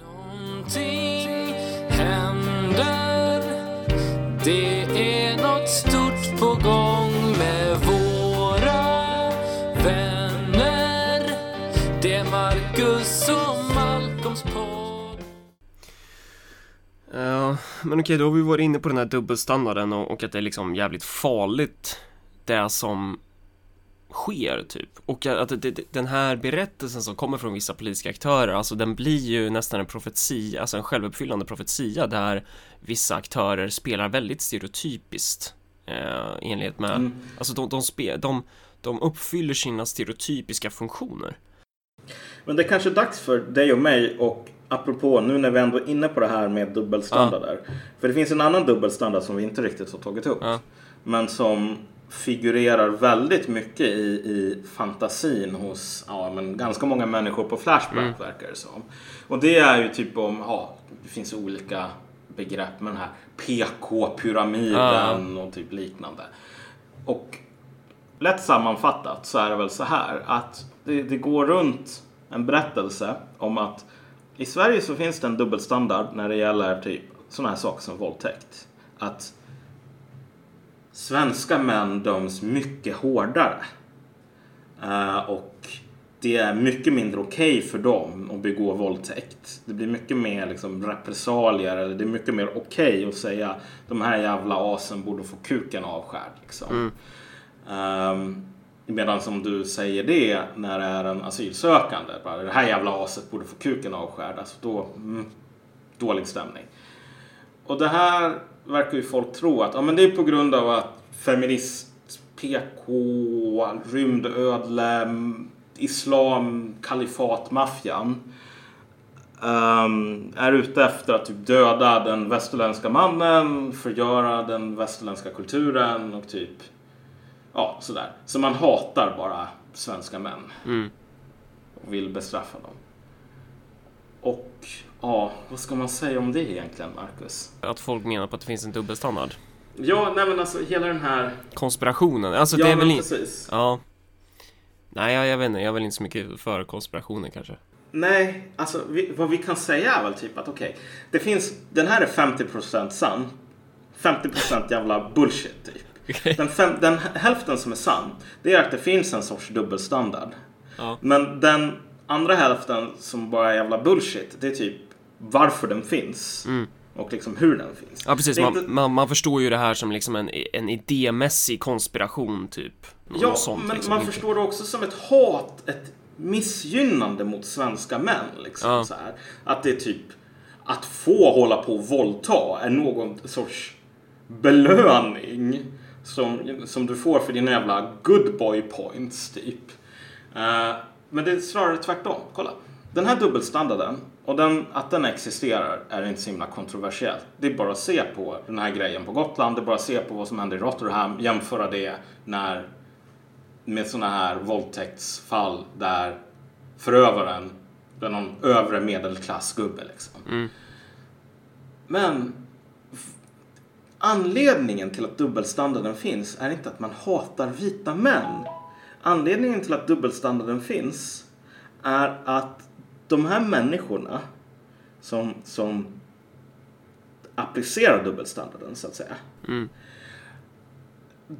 Någonting händer Det är men okej, då har vi varit inne på den här dubbelstandarden och, och att det är liksom jävligt farligt det som sker typ. Och att det, den här berättelsen som kommer från vissa politiska aktörer, alltså den blir ju nästan en profetia, alltså en självuppfyllande profetia där vissa aktörer spelar väldigt stereotypiskt eh, i enlighet med, Mm. alltså de, de, spe, de, de uppfyller sina stereotypiska funktioner. Men det är kanske är dags för dig och mig och apropå nu när vi ändå är inne på det här med dubbelstandarder. För det finns en annan dubbelstandard som vi inte riktigt har tagit upp. Ja. Men som figurerar väldigt mycket i, i fantasin hos ja, men ganska många människor på Flashback verkar det som. Och det är ju typ om, ja, det finns olika begrepp med den här PK-pyramiden och typ liknande. Och lätt sammanfattat så är det väl så här att det, det går runt en berättelse om att i Sverige så finns det en dubbelstandard när det gäller typ sådana här saker som våldtäkt. Att svenska män döms mycket hårdare. Eh, och det är mycket mindre okej för dem att begå våldtäkt. Det blir mycket mer liksom, repressalier eller det är mycket mer okej att säga de här jävla asen borde få kuken avskärd. Liksom. Um, medan som du säger det när det är en asylsökande. Bara, det här jävla aset borde få kuken avskärd. Alltså då, mm, dålig stämning. Och det här verkar ju folk tro att ja, men det är på grund av att feminist, PK, rymdödle, mm, islam, kalifatmaffian. um, är ute efter att typ döda den västerländska mannen, förgöra den västerländska kulturen och typ ja, sådär. Så man hatar bara svenska män Mm. och vill bestraffa dem. Och ja, vad ska man säga om det egentligen, Marcus? Att folk menar på att det finns en dubbelstandard. Ja, nej men alltså hela den här... Konspirationen, alltså ja, det är väl inte... precis. Ja. Nej, jag, jag vet inte, jag är väl inte så mycket för konspirationer kanske. Nej, alltså vi, vad vi kan säga är väl typ att okej, det finns, den här är 50% sann, 50% jävla bullshit typ. Den, fem, den hälften som är sann, det är att det finns en sorts dubbelstandard. Ja. Men den andra hälften som bara är jävla bullshit, det är typ varför den finns. Och liksom hur den finns. Ja precis, man, inte- man, man förstår ju det här som liksom en, en idémässig konspiration typ. Ja, sånt, men liksom. man Inte- förstår det också som ett hat, ett missgynnande mot svenska män. Liksom, Ja. så här. Att det är typ, att få hålla på och våldta är någon sorts belöning som, som du får för dina jävla good boy points typ. Eh, men det är snarare tvärtom. Kolla. Den här dubbelstandarden och den, att den existerar är inte så himla kontroversiellt. Det är bara att se på den här grejen på Gotland. Det är bara att se på vad som händer i Rotterdam. Jämföra det när med sådana här våldtäktsfall där förövaren är någon övre medelklassgubbe. Liksom. Men f- anledningen till att dubbelstandarden finns är inte att man hatar vita män. Anledningen till att dubbelstandarden finns är att de här människorna som, som applicerar dubbelstandarden så att säga.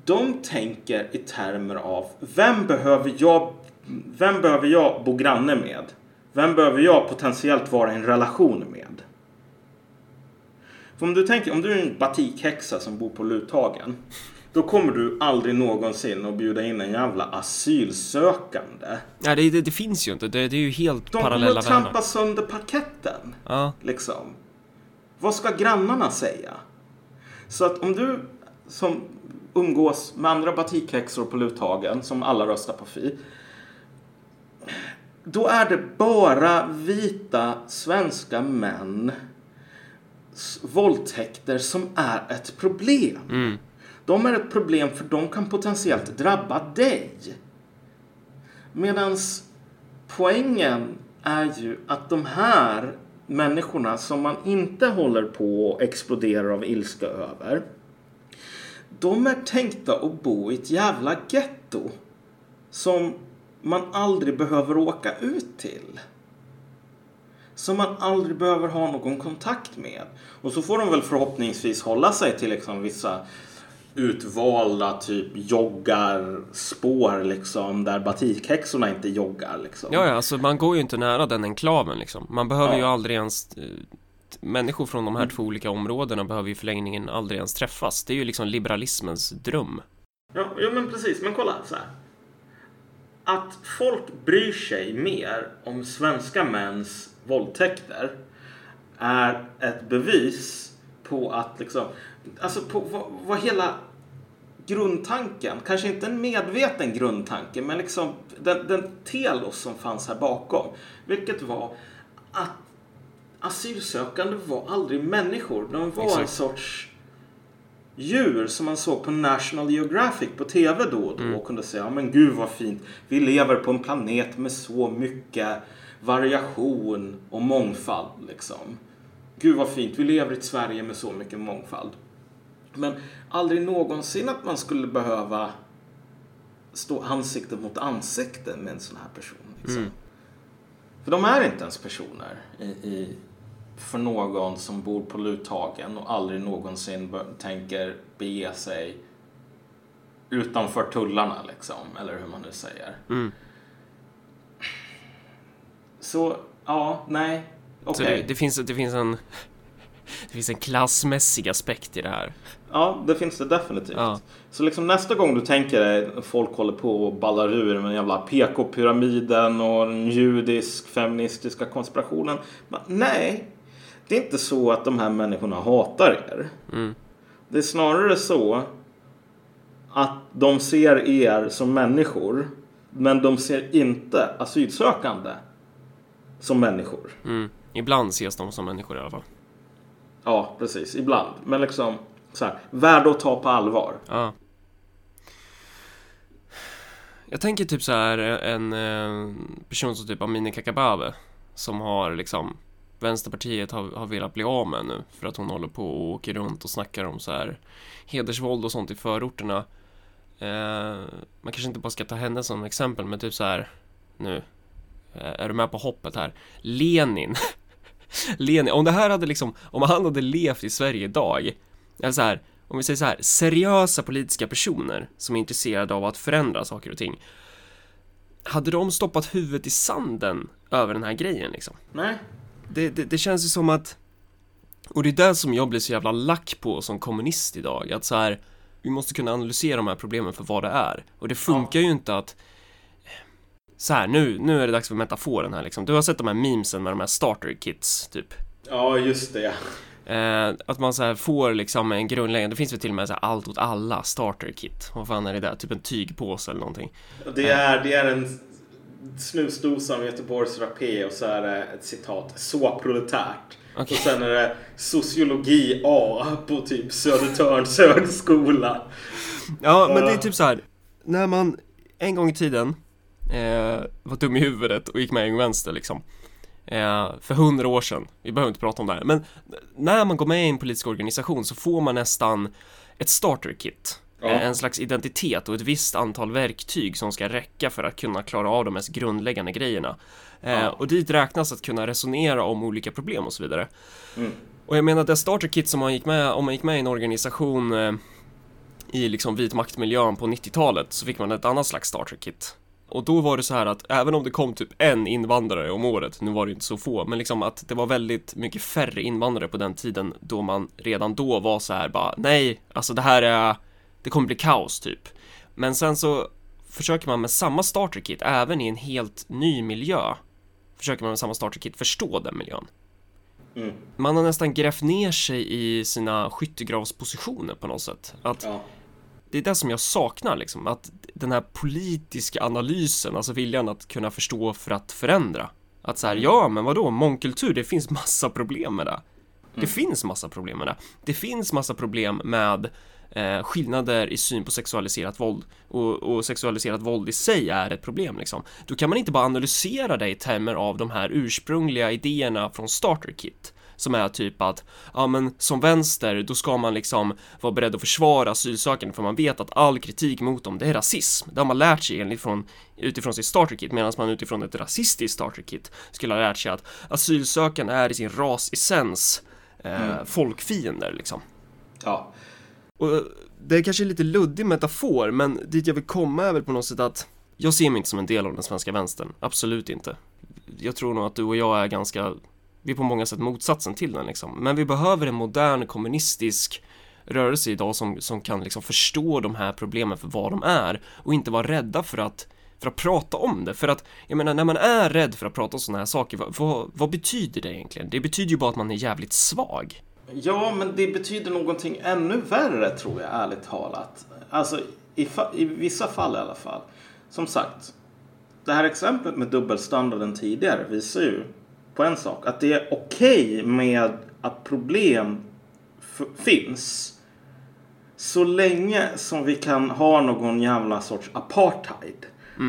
De tänker i termer av vem behöver jag, vem behöver jag bo granne med? Vem behöver jag potentiellt vara i en relation med? För om du tänker, om du är en batikhäxa som bor på Luthagen. Då kommer du aldrig någonsin att bjuda in en jävla asylsökande. Ja, det, det, det finns ju inte, det, det är ju helt De kommer parallella att trampa världar. sönder parketten. Ja, Liksom. Vad ska grannarna säga? Så att om du som umgås med andra batikhäxor på Luthagen, som alla röstar på Fi. Då är det bara vita svenska män våldtäkter som är ett problem. De är ett problem för de kan potentiellt drabba dig. Medans poängen är ju att de här människorna som man inte håller på och exploderar av ilska över. De är tänkta att bo i ett jävla getto. Som man aldrig behöver åka ut till. Som man aldrig behöver ha någon kontakt med. Och så får de väl förhoppningsvis hålla sig till liksom vissa utvalda typ joggarspår liksom där batikhäxorna inte joggar liksom. ja, ja, alltså man går ju inte nära den enklaven liksom. Man behöver Ja. ju aldrig ens... eh, Människor från de här två olika områdena behöver ju i förlängningen aldrig ens träffas. Det är ju liksom liberalismens dröm. Ja, jo, men precis. Men kolla så här. Att folk bryr sig mer om svenska mäns våldtäkter är ett bevis på att liksom, alltså på vad, vad hela grundtanken, kanske inte en medveten grundtanke, men liksom den, den telos som fanns här bakom, vilket var att asylsökande var aldrig människor. De var en Exakt. sorts djur som man såg på National Geographic på TV då och då och kunde säga, ja men gud vad fint, vi lever på en planet med så mycket variation och mångfald liksom. Gud vad fint, vi lever i ett Sverige med så mycket mångfald. Men aldrig någonsin att man skulle behöva stå ansikte mot ansikte med en sån här person. Liksom. För de är inte ens personer i, i, för någon som bor på Luthagen och aldrig någonsin tänker bege sig utanför tullarna liksom, eller hur man nu säger. Mm. Så, ja, nej, okej. Så det, det, finns, det, finns en, det finns en klassmässig aspekt i det här. Ja, det finns det definitivt. Ja. Så liksom nästa gång du tänker dig folk håller på och ballar ur med den jävla PK-pyramiden och den judisk feministiska konspirationen. Men, nej, det är inte så att de här människorna hatar er. Mm. Det är snarare så att de ser er som människor men de ser inte asylsökande som människor. Mm. Ibland ses de som människor i alla fall. Ja, precis. Ibland. Men liksom så här, värda att ta på allvar. Ja. Jag tänker typ så här en eh, person som typ Amineh Kakabaveh som har liksom Vänsterpartiet har, har velat bli av med nu för att hon håller på och åker runt och snackar om så här hedersvåld och sånt i förorterna. Eh, man kanske inte bara ska ta henne som exempel men typ så här nu är du med på hoppet här? Lenin Lenin, om det här hade liksom, om han hade levt i Sverige idag eller så här, om vi säger så här, seriösa politiska personer som är intresserade av att förändra saker och ting. Hade de stoppat huvudet i sanden över den här grejen liksom? Nej. Det, det, det känns ju som att, och det är det som jag blir så jävla lack på som kommunist idag, att så här, vi måste kunna analysera de här problemen för vad det är. Och det funkar ju inte att så här, nu, nu är det dags för metaforen här liksom. Du har sett de här memesen med de här starter kits, typ. Ja, just det. Eh, att man så här får liksom en grundläggande, det finns väl till och med så allt åt alla starter kit. Vad fan är det där? Typ en tygpåse eller någonting. Det är, det är en snusdosa med Göteborgs rapé och så är det ett citat. Så proletärt. Okej. Och sen är det sociologi A på typ Södertörns högskola. Ja, men det är typ så här. När man en gång i tiden eh, var dum i huvudet och gick med i Ung Vänster liksom. Eh, för hundra år sedan, vi behöver inte prata om det här, men när man går med i en politisk organisation så får man nästan ett starter kit. Ja. Eh, En slags identitet och ett visst antal verktyg som ska räcka för att kunna klara av de mest grundläggande grejerna. Eh, Ja. Och dit räknas att kunna resonera om olika problem och så vidare. Mm. Och jag menar det starter kit som man gick med, om man gick med i en organisation eh, i liksom vit maktmiljön på 90-talet så fick man ett annat slags starter kit. Och då var det så här att även om det kom typ en invandrare om året, nu var det inte så få, men liksom att det var väldigt mycket färre invandrare på den tiden då man redan då var så här bara nej, alltså det här är, det kommer bli kaos typ. Men sen så försöker man med samma starter kit även i en helt ny miljö försöker man med samma starter kit förstå den miljön. Mm. Man har nästan grävt ner sig i sina skyttegravspositioner på något sätt. Att Ja. Det är det som jag saknar liksom, att den här politiska analysen, alltså viljan att kunna förstå för att förändra. Att så här, ja men vadå, mångkultur, det finns massa problem med det. Det finns massa problem med det. Det finns massa problem med eh, skillnader i syn på sexualiserat våld och, och sexualiserat våld i sig är ett problem liksom. Då kan man inte bara analysera det i termer av de här ursprungliga idéerna från Starter Kit som är typ att, ja men som vänster, då ska man liksom vara beredd att försvara asylsökande för man vet att all kritik mot dem, det är rasism. Det har man lärt sig enligt från, utifrån sitt starterkit, medan man utifrån ett rasistiskt starterkit skulle ha lärt sig att asylsökande är i sin rasessens eh, folkfiender liksom. Ja. Och eh, det är kanske en lite luddig metafor, men dit jag vill komma är väl på något sätt att jag ser mig inte som en del av den svenska vänstern, absolut inte. Jag tror nog att du och jag är ganska, vi är på många sätt motsatsen till den liksom. Men vi behöver en modern kommunistisk rörelse idag som, som kan liksom förstå de här problemen för vad de är och inte vara rädda för att för att prata om det, för att jag menar när man är rädd för att prata om sådana här saker, vad, vad, vad betyder det egentligen? Det betyder ju bara att man är jävligt svag. Ja, men det betyder någonting ännu värre tror jag, ärligt talat. Alltså, i, fa- i vissa fall i alla fall. Som sagt, det här exemplet med dubbelstandarden tidigare visar ju på en sak. Att det är okej med att problem finns. Så länge som vi kan ha någon jävla sorts apartheid.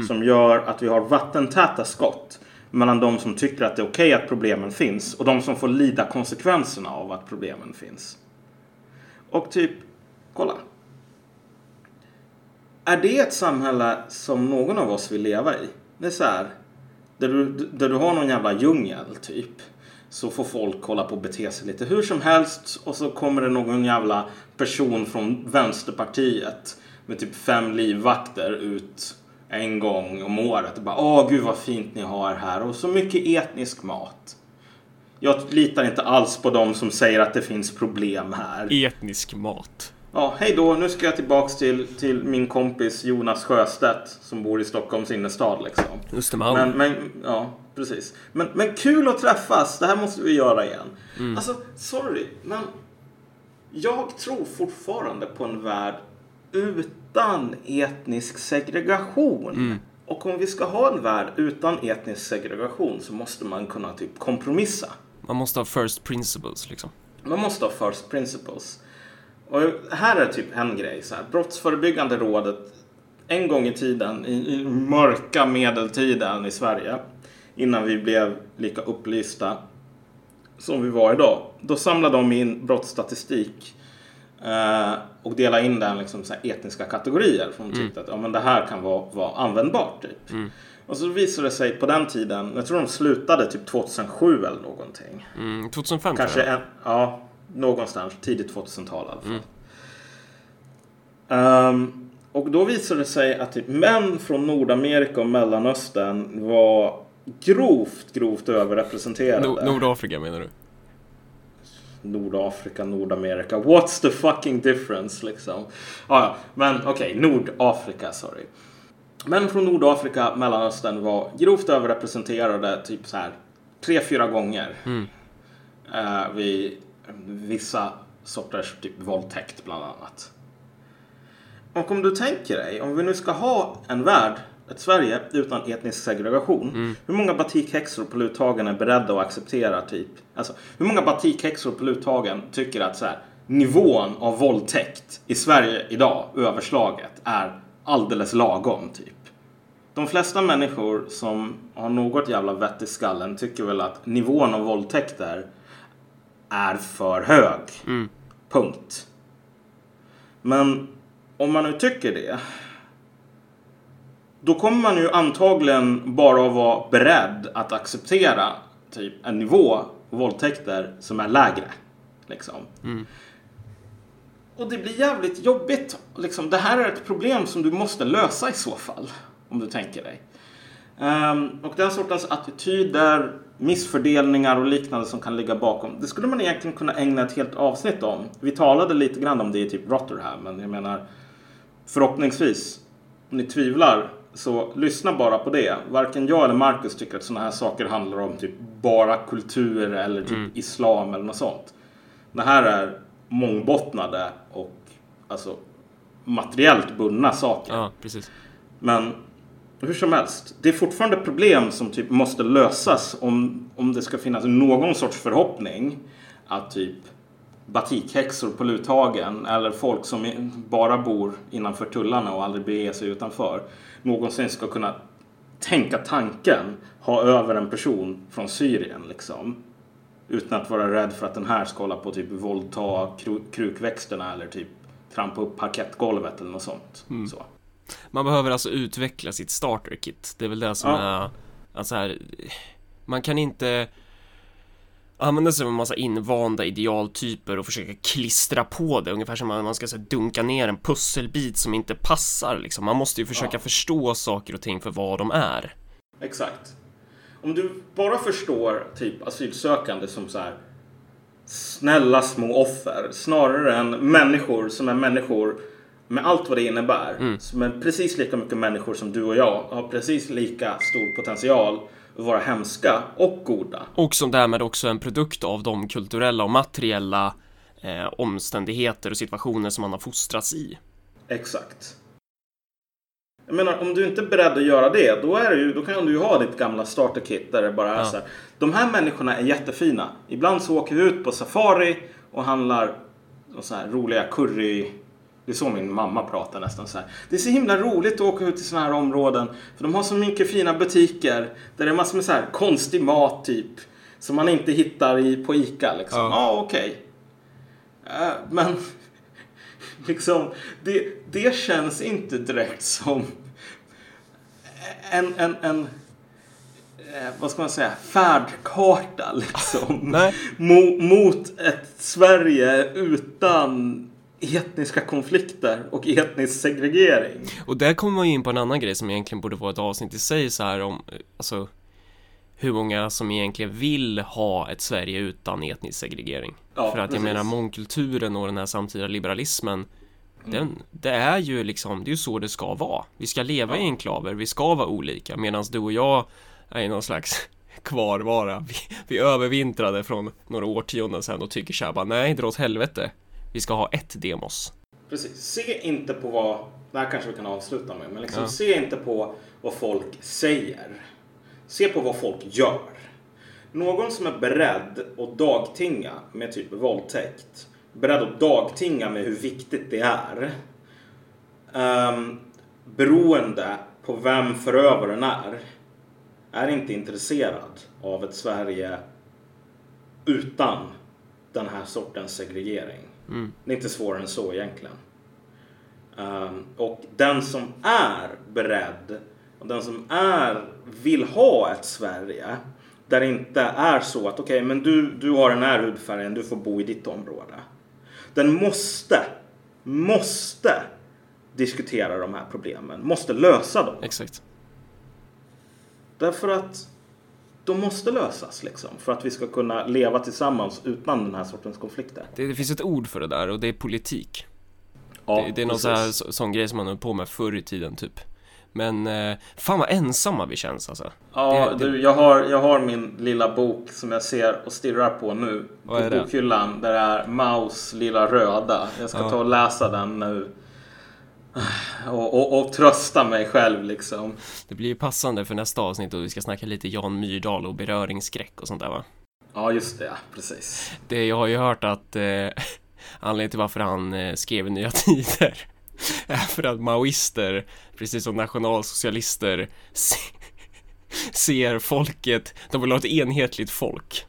Som gör att vi har vattentäta skott mellan de som tycker att det är okej att problemen finns och de som får lida konsekvenserna av att problemen finns. Och typ, kolla. Är det ett samhälle som någon av oss vill leva i? Det är så här, där du, där du har någon jävla djungel typ. Så får folk kolla på och bete sig lite hur som helst och så kommer det någon jävla person från Vänsterpartiet med typ fem livvakter ut en gång om året. Och bara, åh gud vad fint ni har här och så mycket etnisk mat. Jag litar inte alls på dem som säger att det finns problem här. Etnisk mat. Ja, hej då. Nu ska jag tillbaks till, till min kompis Jonas Sjöstedt som bor i Stockholms innerstad liksom. Östermalm. Men, men, ja, precis. Men, men kul att träffas. Det här måste vi göra igen. Alltså, sorry, men jag tror fortfarande på en värld utan etnisk segregation. Och om vi ska ha en värld utan etnisk segregation så måste man kunna typ kompromissa. Man måste ha first principles liksom. Man måste ha first principles. Och här är typ en grej. Så här, Brottsförebyggande rådet en gång i tiden, i, i mörka medeltiden i Sverige, innan vi blev lika upplysta som vi var idag. Då samlade de in brottsstatistik eh, och delade in den liksom så här etniska kategorier. För de tyckte att ja, men det här kan vara, vara användbart. Typ. Och så visade det sig på den tiden, jag tror de slutade typ 2007 eller någonting. Mm, 2005 Kanske en, ja, någonstans tidigt 2000-tal i alla fall. Ehm, och då visade det sig att typ män från Nordamerika och Mellanöstern var grovt, grovt överrepresenterade. Nord- Nordafrika menar du? Nordafrika, Nordamerika. What's the fucking difference liksom? Ah, ja, men okej, Nordafrika, sorry. Män från Nordafrika, Mellanöstern var grovt överrepresenterade typ så här tre, fyra gånger. Eh, vid vissa sorters typ våldtäkt bland annat. Och om du tänker dig, om vi nu ska ha en värld, ett Sverige utan etnisk segregation. Hur många batikhäxor på Luthagen är beredda att acceptera typ? Alltså, hur många batikhäxor på Luthagen tycker att så här, nivån av våldtäkt i Sverige idag, överslaget, är alldeles lagom typ? De flesta människor som har något jävla vett i skallen tycker väl att nivån av våldtäkter är för hög. Punkt. Men om man nu tycker det. Då kommer man ju antagligen bara att vara beredd att acceptera typ en nivå på våldtäkter som är lägre. Liksom. Och det blir jävligt jobbigt. Liksom, det här är ett problem som du måste lösa i så fall. Om du tänker dig. Ehm, och den sortens attityder, missfördelningar och liknande som kan ligga bakom. Det skulle man egentligen kunna ägna ett helt avsnitt om. Vi talade lite grann om det i typ Rotherham. Men jag menar förhoppningsvis, om ni tvivlar så lyssna bara på det. Varken jag eller Marcus tycker att sådana här saker handlar om typ bara kultur eller typ islam eller något sånt. Det här är mångbottnade och alltså materiellt bundna saker. Ja, precis. Men hur som helst, det är fortfarande problem som typ måste lösas om, om det ska finnas någon sorts förhoppning att typ batikhäxor på Luthagen eller folk som bara bor innanför tullarna och aldrig beger sig utanför någonsin ska kunna tänka tanken ha över en person från Syrien liksom. Utan att vara rädd för att den här ska hålla på typ våldta kru- krukväxterna eller typ trampa upp parkettgolvet eller något sånt. Så. Man behöver alltså utveckla sitt starter kit. Det är väl det som Ja. är, alltså här, man kan inte använda sig av en massa invanda idealtyper och försöka klistra på det, ungefär som man man ska så här, dunka ner en pusselbit som inte passar liksom. Man måste ju försöka Ja. förstå saker och ting för vad de är. Exakt. Om du bara förstår typ asylsökande som så här snälla små offer snarare än människor som är människor med allt vad det innebär. Som är precis lika mycket människor som du och jag har precis lika stor potential att vara hemska och goda. Och som därmed också en produkt av de kulturella och materiella eh, omständigheter och situationer som man har fostrats i. Exakt. Jag menar, om du inte är beredd att göra det, då, är det ju, då kan du ju ha ditt gamla starterkit där det bara är Ja. så här. De här människorna är jättefina. Ibland så åker vi ut på safari och handlar och så här roliga curry... Det är så min mamma pratar nästan så här. Det är så himla roligt att åka ut till sådana här områden. För de har så mycket fina butiker. Där det är massor med så här konstig mat typ. Som man inte hittar i, på Ica liksom. Ja, ah, okej. Eh, men liksom, det, det känns inte direkt som en, en, en eh, vad ska man säga, färdkarta liksom. Mot ett Sverige utan etniska konflikter och etnisk segregering. Och där kommer man ju in på en annan grej som egentligen borde vara ett avsnitt i sig så här om, eh, alltså hur många som egentligen vill ha ett Sverige utan etnisk segregering. Ja, För att precis. jag menar mångkulturen och den här samtida liberalismen den, det är ju liksom, det är ju så det ska vara. Vi ska leva i enklaver, vi ska vara olika medan du och jag är någon slags kvarvara. Vi, vi övervintrade från några årtionden sedan och tycker såhär bara nej, dra åt helvete. Vi ska ha ett demos. Precis. Se inte på vad, det här kanske vi kan avsluta med, men liksom Ja. se inte på vad folk säger. Se på vad folk gör. Någon som är beredd att dagtinga med typ våldtäkt, beredd att dagtinga med hur viktigt det är, um, beroende på vem förövaren är, är inte intresserad av ett Sverige utan den här sortens segregering. Det är inte svårare än så egentligen. Ehm, och den som är beredd och den som är, vill ha ett Sverige där det inte är så att okej, men du, du har den här hudfärgen, du får bo i ditt område. Den måste, måste diskutera de här problemen, måste lösa dem. Exakt. Därför att de måste lösas liksom, för att vi ska kunna leva tillsammans utan den här sortens konflikter. Det, det finns ett ord för det där och det är politik. Ja, det, det är någon sån, här, så, sån grej som man höll på med förr i tiden typ. Men eh, fan vad ensamma vi känns alltså. Ja, Det- det- du, jag, har, jag har min lilla bok som jag ser och stirrar på nu. Vad är på bokhyllan. Där det är Maus lilla röda. Jag ska Ja. ta och läsa den nu. Och, och, och trösta mig själv liksom. Det blir ju passande för nästa avsnitt och vi ska snacka lite Jan Myrdal och beröringsskräck och sånt där va? Ja, just det. Ja, precis. Det, jag har ju hört att eh, anledningen till varför han eh, skrev Nya Tider är för att maoister, precis som nationalsocialister, se, ser folket, de vill ha ett enhetligt folk.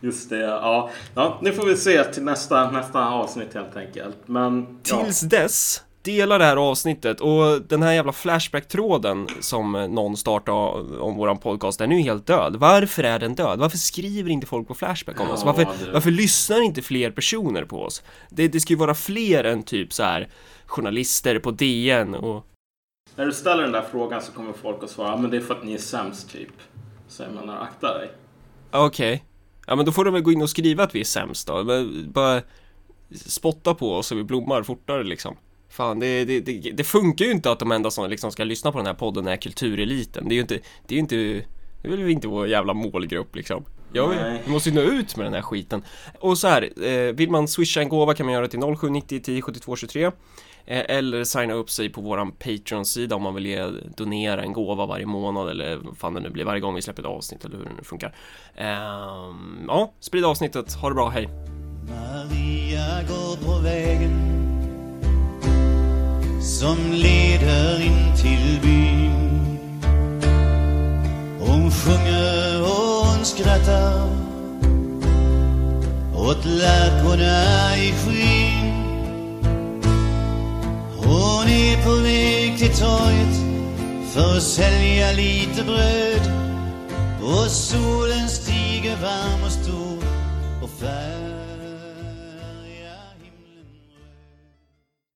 Just det. Ja, ja nu får vi se till nästa, nästa avsnitt helt enkelt. Men ja. Tills dess, dela det här avsnittet och den här jävla Flashback-tråden som någon startade om våran podcast, den är ju helt död. Varför är den död? Varför skriver inte folk på Flashback om oss? Varför, det- varför lyssnar inte fler personer på oss? Det, det ska ju vara fler än typ så här journalister på DN och När du ställer den där frågan så kommer folk att svara men det är för att ni är sämst typ. Säger man när akta dig. Okej. Ja men då får de väl gå in och skriva att vi är sämst då. Men Bara spotta på oss så vi blommar fortare liksom. Fan, det, det, det, det funkar ju inte att de enda som liksom ska lyssna på den här podden är kultureliten. Det är ju inte, det är ju inte, det är väl inte vår jävla målgrupp liksom. Ja, vi, måste ju nå ut med den här skiten. Och så här, eh, vill man swisha en gåva kan man göra till 0790 10 72 23. Eh, eller signa upp sig på våran Patreon-sida om man vill ge, donera en gåva varje månad eller vad fan det nu blir varje gång vi släpper ett avsnitt eller hur det nu funkar. Ehm, ja, sprid avsnittet. Ha det bra, hej! Maria går på vägen som leder in till byn. Hon sjunger och hon skrattar åt lärkorna i skyn. Hon är på väg till torget för att sälja lite bröd och solen stiger varm och stor och färg